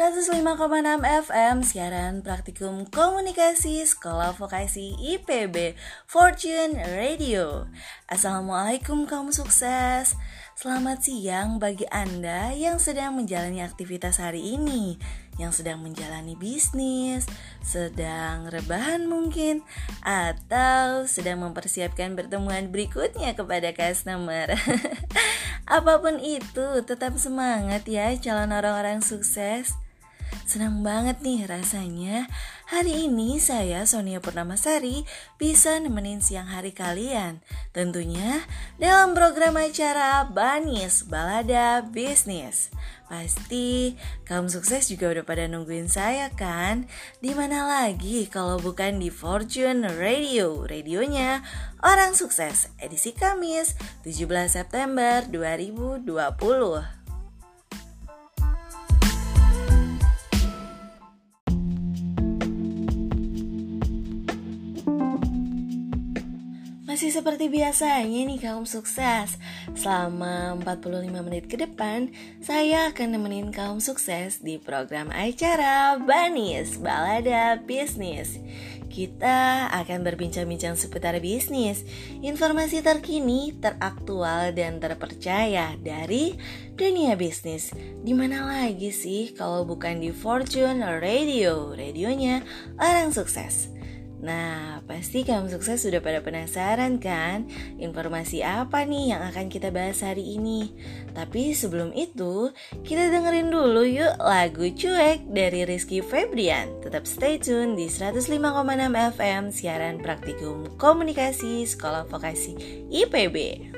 105,6 FM siaran praktikum komunikasi Sekolah Vokasi IPB Fortune Radio. Assalamualaikum kaum sukses. Selamat siang bagi Anda yang sedang menjalani aktivitas hari ini, yang sedang menjalani bisnis, sedang rebahan mungkin, atau sedang mempersiapkan pertemuan berikutnya kepada customer. Apa pun itu, tetap semangat ya calon orang-orang sukses. Senang banget nih rasanya hari ini saya Sonia Purnamasari bisa nemenin siang hari kalian. Tentunya dalam program acara Banis Balada Bisnis. Pasti kamu sukses juga udah pada nungguin saya kan? Di mana lagi kalau bukan di Fortune Radio, radionya Orang Sukses, edisi Kamis 17 September 2020. Masih seperti biasanya nih kaum sukses Selama 45 menit ke depan Saya akan nemenin kaum sukses di program acara Banis Balada Bisnis kita akan berbincang-bincang seputar bisnis, informasi terkini, teraktual, dan terpercaya dari dunia bisnis. Di mana lagi sih kalau bukan di Fortune Radio, radionya orang sukses. Nah, pasti kamu sukses sudah pada penasaran kan? Informasi apa nih yang akan kita bahas hari ini? Tapi sebelum itu, kita dengerin dulu yuk lagu Cuek dari Rizky Febrian. Tetap stay tune di 105,6 FM siaran praktikum komunikasi Sekolah Vokasi IPB.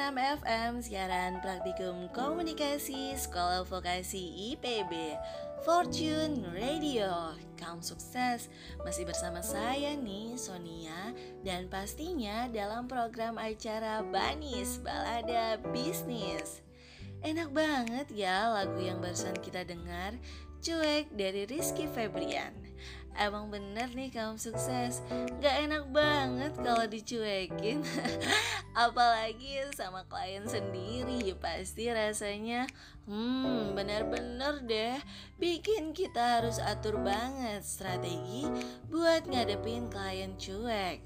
105,6 FM siaran praktikum komunikasi Sekolah Vokasi IPB Fortune Radio Kaum sukses. Masih bersama saya nih Sonia. Dan pastinya dalam program acara Banis Balada Bisnis. Enak banget ya lagu yang barusan kita dengar Cuek dari Rizky Febrian Emang bener nih kaum sukses. Gak enak banget kalau dicuekin. Apalagi sama klien sendiri Pasti rasanya Hmm bener-bener deh. Bikin kita harus atur banget Strategi buat ngadepin klien cuek.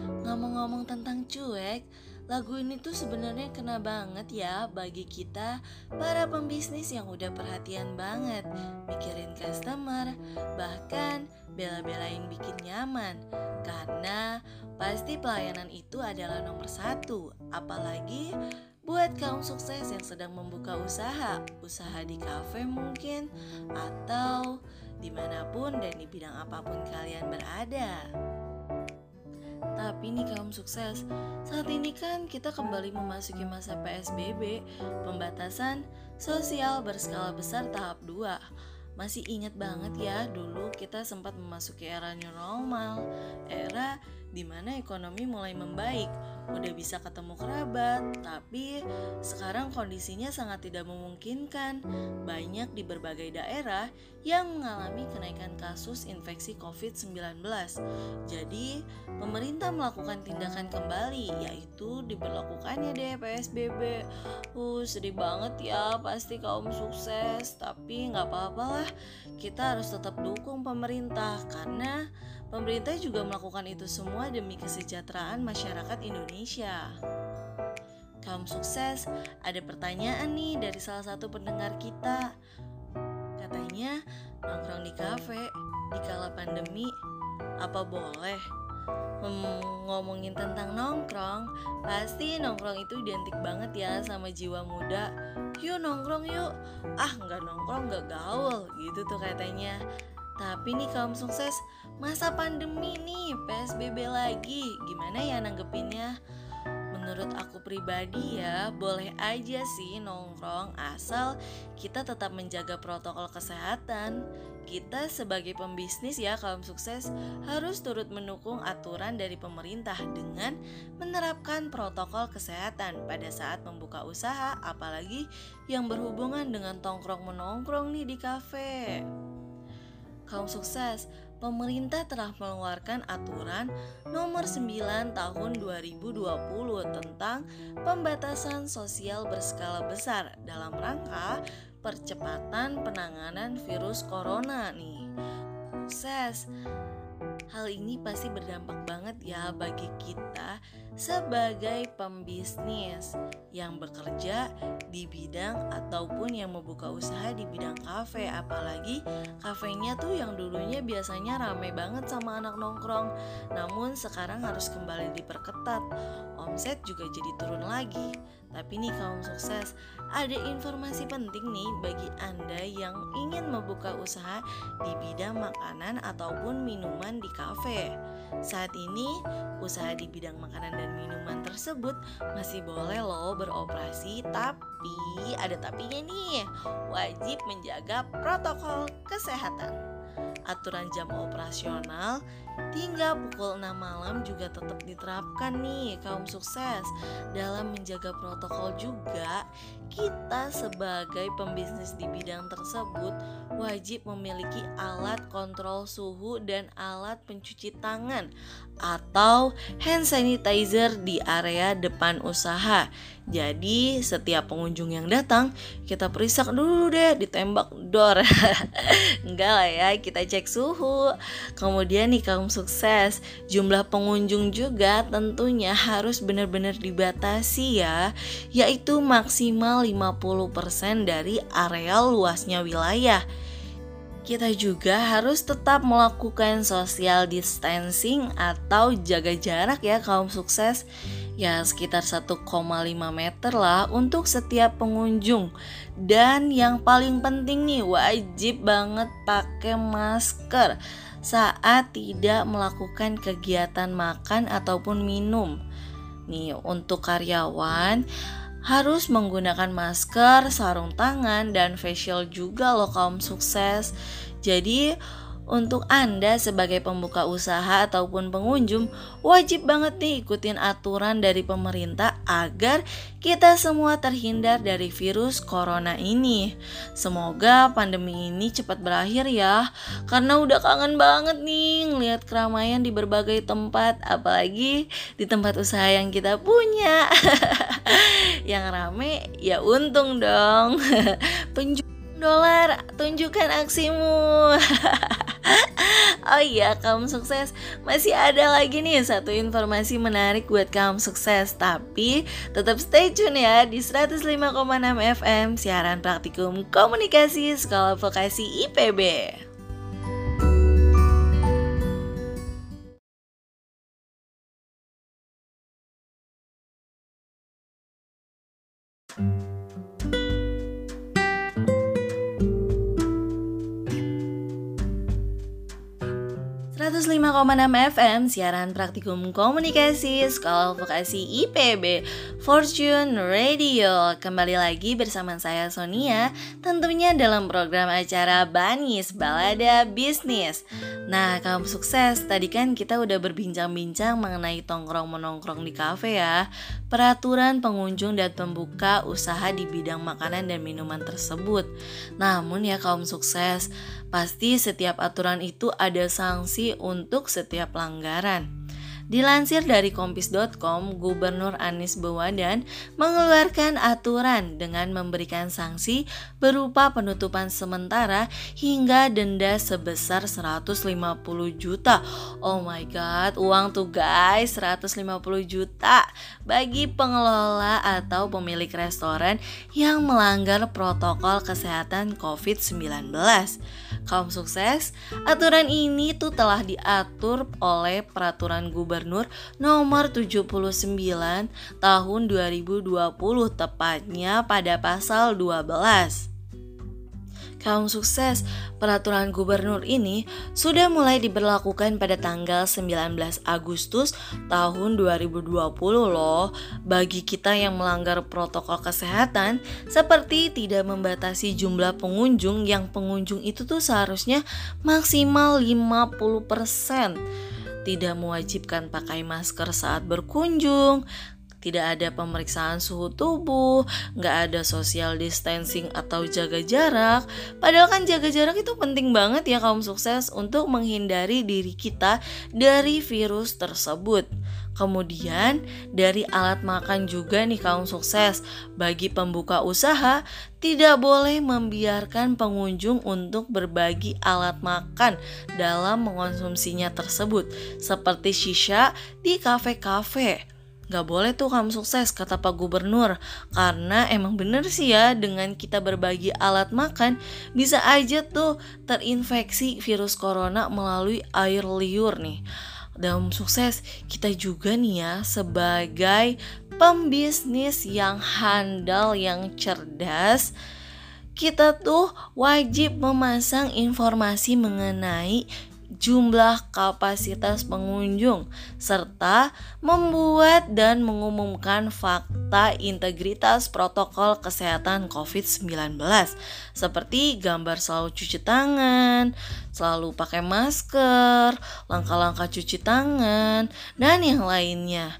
Ngomong-ngomong tentang cuek Lagu ini tuh sebenarnya kena banget ya bagi kita para pembisnis yang udah perhatian banget mikirin customer, bahkan bela-belain bikin nyaman. Karena pasti pelayanan itu adalah nomor satu apalagi buat kaum sukses yang sedang membuka usaha usaha di kafe mungkin atau di mana pun dan di bidang apa pun kalian berada tapi nih kaum sukses, saat ini kan kita kembali memasuki masa PSBB, pembatasan sosial berskala besar tahap 2. Masih ingat banget ya dulu kita sempat memasuki era new normal, era di mana ekonomi mulai membaik, udah bisa ketemu kerabat, tapi sekarang kondisinya sangat tidak memungkinkan. Banyak di berbagai daerah yang mengalami kenaikan kasus infeksi COVID-19. Jadi, pemerintah melakukan tindakan kembali, yaitu diberlakukannya deh PSBB. Uh, sedih banget ya, pasti kaum sukses, tapi nggak apa-apa lah. Kita harus tetap dukung pemerintah karena Pemerintah juga melakukan itu semua demi kesejahteraan masyarakat Indonesia. Kaum sukses, ada pertanyaan nih dari salah satu pendengar kita. Katanya, nongkrong di kafe di kala pandemi, apa boleh? Hmm, ngomongin tentang nongkrong, pasti nongkrong itu identik banget ya sama jiwa muda. Yuk nongkrong yuk, ah nggak nongkrong nggak gaul gitu tuh katanya. Tapi nih kaum sukses, masa pandemi nih, PSBB lagi, gimana ya nanggepinnya? Menurut aku pribadi ya, boleh aja sih nongkrong asal kita tetap menjaga protokol kesehatan. Kita sebagai pembisnis ya kaum sukses harus turut mendukung aturan dari pemerintah dengan menerapkan protokol kesehatan pada saat membuka usaha apalagi yang berhubungan dengan tongkrong menongkrong nih di kafe kaum sukses, pemerintah telah mengeluarkan aturan nomor 9 tahun 2020 tentang pembatasan sosial berskala besar dalam rangka percepatan penanganan virus corona nih. Sukses. Hal ini pasti berdampak banget ya bagi kita sebagai pembisnis yang bekerja di bidang ataupun yang membuka usaha di bidang kafe. Apalagi kafenya tuh yang dulunya biasanya ramai banget sama anak nongkrong. Namun sekarang harus kembali diperketat. Omset juga jadi turun lagi tapi nih kaum sukses, ada informasi penting nih bagi Anda yang ingin membuka usaha di bidang makanan ataupun minuman di kafe. Saat ini, usaha di bidang makanan dan minuman tersebut masih boleh loh beroperasi, tapi ada tapinya nih. Wajib menjaga protokol kesehatan. Aturan jam operasional hingga pukul 6 malam juga tetap diterapkan nih kaum sukses. Dalam menjaga protokol juga kita sebagai pembisnis di bidang tersebut wajib memiliki alat kontrol suhu dan alat pencuci tangan atau hand sanitizer di area depan usaha. Jadi, setiap pengunjung yang datang, kita periksa dulu deh, ditembak door. Enggak lah ya, kita cek suhu. Kemudian nih kaum sukses, jumlah pengunjung juga tentunya harus benar-benar dibatasi ya, yaitu maksimal 50% dari area luasnya wilayah. Kita juga harus tetap melakukan social distancing atau jaga jarak ya kaum sukses. Ya sekitar 1,5 meter lah untuk setiap pengunjung. Dan yang paling penting nih wajib banget pakai masker saat tidak melakukan kegiatan makan ataupun minum. Nih untuk karyawan harus menggunakan masker, sarung tangan, dan facial juga loh kaum sukses. Jadi untuk Anda sebagai pembuka usaha ataupun pengunjung wajib banget nih ikutin aturan dari pemerintah agar kita semua terhindar dari virus corona ini. Semoga pandemi ini cepat berakhir ya karena udah kangen banget nih ngeliat keramaian di berbagai tempat apalagi di tempat usaha yang kita punya. yang rame ya untung dong. Penjual dolar, tunjukkan aksimu. oh iya, kamu sukses. Masih ada lagi nih satu informasi menarik buat kamu sukses. Tapi tetap stay tune ya di 105,6 FM siaran praktikum komunikasi Sekolah Vokasi IPB. 105,6 FM siaran praktikum komunikasi Sekolah Vokasi IPB Fortune Radio. Kembali lagi bersama saya Sonia Tentunya dalam program acara Banis Balada Bisnis. Nah kamu sukses. Tadi kan kita udah berbincang-bincang mengenai tongkrong-menongkrong di kafe ya. Peraturan pengunjung dan pembuka usaha di bidang makanan dan minuman tersebut. Namun ya kaum sukses Pasti setiap aturan itu ada sanksi untuk setiap pelanggaran. Dilansir dari kompis.com, Gubernur Anies Baswedan mengeluarkan aturan dengan memberikan sanksi berupa penutupan sementara hingga denda sebesar 150 juta. Oh my god, uang tuh guys, 150 juta bagi pengelola atau pemilik restoran yang melanggar protokol kesehatan COVID-19. Kaum sukses, aturan ini tuh telah diatur oleh peraturan gubernur Gubernur nomor 79 tahun 2020 tepatnya pada pasal 12 kaum sukses, peraturan gubernur ini sudah mulai diberlakukan pada tanggal 19 Agustus tahun 2020 loh. Bagi kita yang melanggar protokol kesehatan seperti tidak membatasi jumlah pengunjung yang pengunjung itu tuh seharusnya maksimal 50% tidak mewajibkan pakai masker saat berkunjung, tidak ada pemeriksaan suhu tubuh, nggak ada social distancing atau jaga jarak. Padahal kan jaga jarak itu penting banget ya kaum sukses untuk menghindari diri kita dari virus tersebut. Kemudian dari alat makan juga nih kaum sukses. Bagi pembuka usaha tidak boleh membiarkan pengunjung untuk berbagi alat makan dalam mengonsumsinya tersebut Seperti shisha di kafe-kafe. Gak boleh tuh kamu sukses kata Pak Gubernur. Karena emang bener sih ya dengan kita berbagi alat makan Bisa aja tuh terinfeksi virus corona melalui air liur nih dalam sukses kita juga nih ya sebagai pembisnis yang handal yang cerdas kita tuh wajib memasang informasi mengenai jumlah kapasitas pengunjung, serta membuat dan mengumumkan fakta integritas protokol kesehatan COVID-19, seperti gambar selalu cuci tangan, selalu pakai masker, langkah-langkah cuci tangan, dan yang lainnya.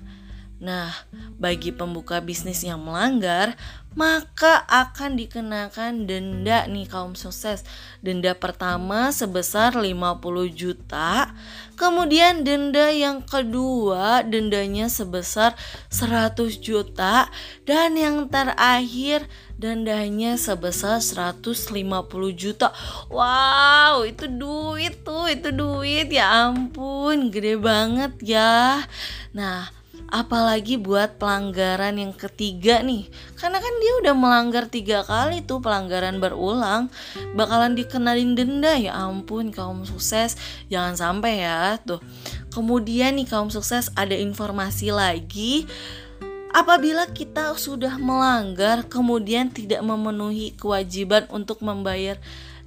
Nah, bagi pembuka bisnis yang melanggar, maka akan dikenakan denda nih kaum sukses. Denda pertama sebesar 50 juta, kemudian denda yang kedua dendanya sebesar 100 juta dan yang terakhir dendanya sebesar 150 juta. Wow, itu duit tuh, itu duit ya ampun, gede banget ya. Nah, apalagi buat pelanggaran yang ketiga nih. Karena kan dia udah melanggar tiga kali tuh pelanggaran berulang. Bakalan dikenalin denda ya ampun kaum sukses. Jangan sampai ya tuh. Kemudian nih kaum sukses ada informasi lagi. Apabila kita sudah melanggar, kemudian tidak memenuhi kewajiban untuk membayar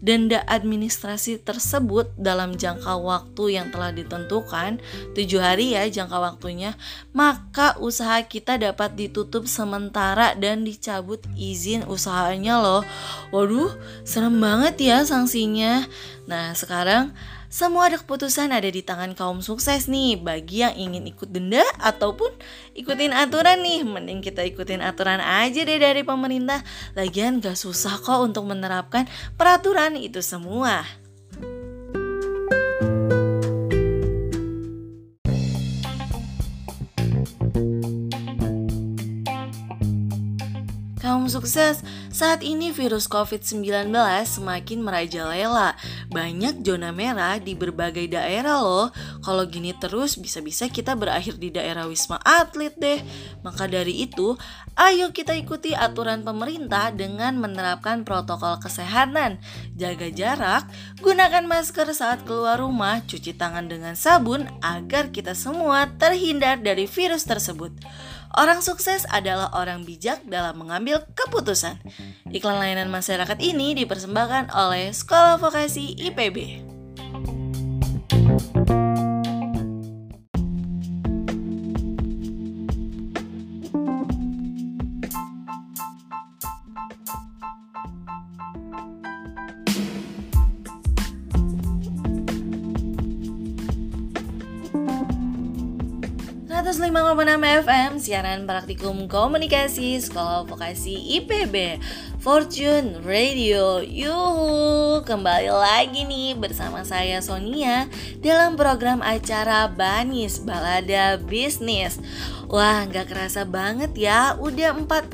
denda administrasi tersebut dalam jangka waktu yang telah ditentukan, tujuh hari ya jangka waktunya, maka usaha kita dapat ditutup sementara dan dicabut izin usahanya loh. Waduh, serem banget ya sanksinya. Nah, sekarang semua ada keputusan ada di tangan kaum sukses nih. Bagi yang ingin ikut denda ataupun ikutin aturan nih Mending kita ikutin aturan aja deh dari pemerintah. Lagian gak susah kok untuk menerapkan peraturan itu semua sukses, saat ini virus COVID-19 semakin merajalela. Banyak zona merah di berbagai daerah loh. Kalau gini terus bisa-bisa kita berakhir di daerah Wisma Atlet deh. Maka dari itu, ayo kita ikuti aturan pemerintah dengan menerapkan protokol kesehatan. Jaga jarak, gunakan masker saat keluar rumah, cuci tangan dengan sabun agar kita semua terhindar dari virus tersebut. Orang sukses adalah orang bijak dalam mengambil keputusan. Iklan layanan masyarakat ini dipersembahkan oleh Sekolah Vokasi IPB. 105,6 FM siaran praktikum komunikasi Sekolah Vokasi IPB Fortune Radio. Yuhu Kembali lagi nih bersama saya Sonia Dalam program acara Banis Balada Bisnis Wah nggak kerasa banget ya. Udah 45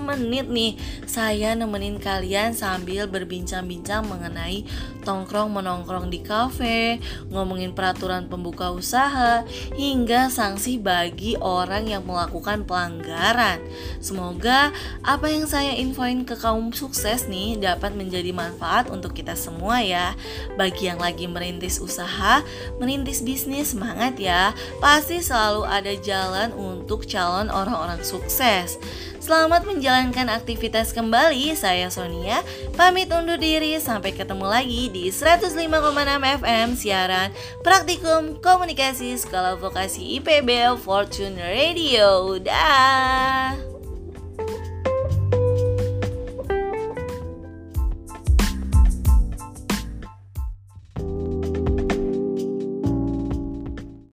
menit nih Saya nemenin kalian sambil berbincang-bincang mengenai Tongkrong menongkrong di kafe Ngomongin peraturan pembuka usaha Hingga sanksi bagi orang yang melakukan pelanggaran. Semoga apa yang saya infoin ke kaum sukses nih Dapat menjadi manfaat untuk kita semua ya. Bagi yang lagi merintis usaha Merintis bisnis semangat ya. Pasti selalu ada jalan untuk untuk calon orang-orang sukses. Selamat menjalankan aktivitas kembali. Saya Sonia, pamit undur diri. Sampai ketemu lagi di 105,6 FM siaran Praktikum Komunikasi Sekolah Vokasi IPB Fortune Radio. Dah.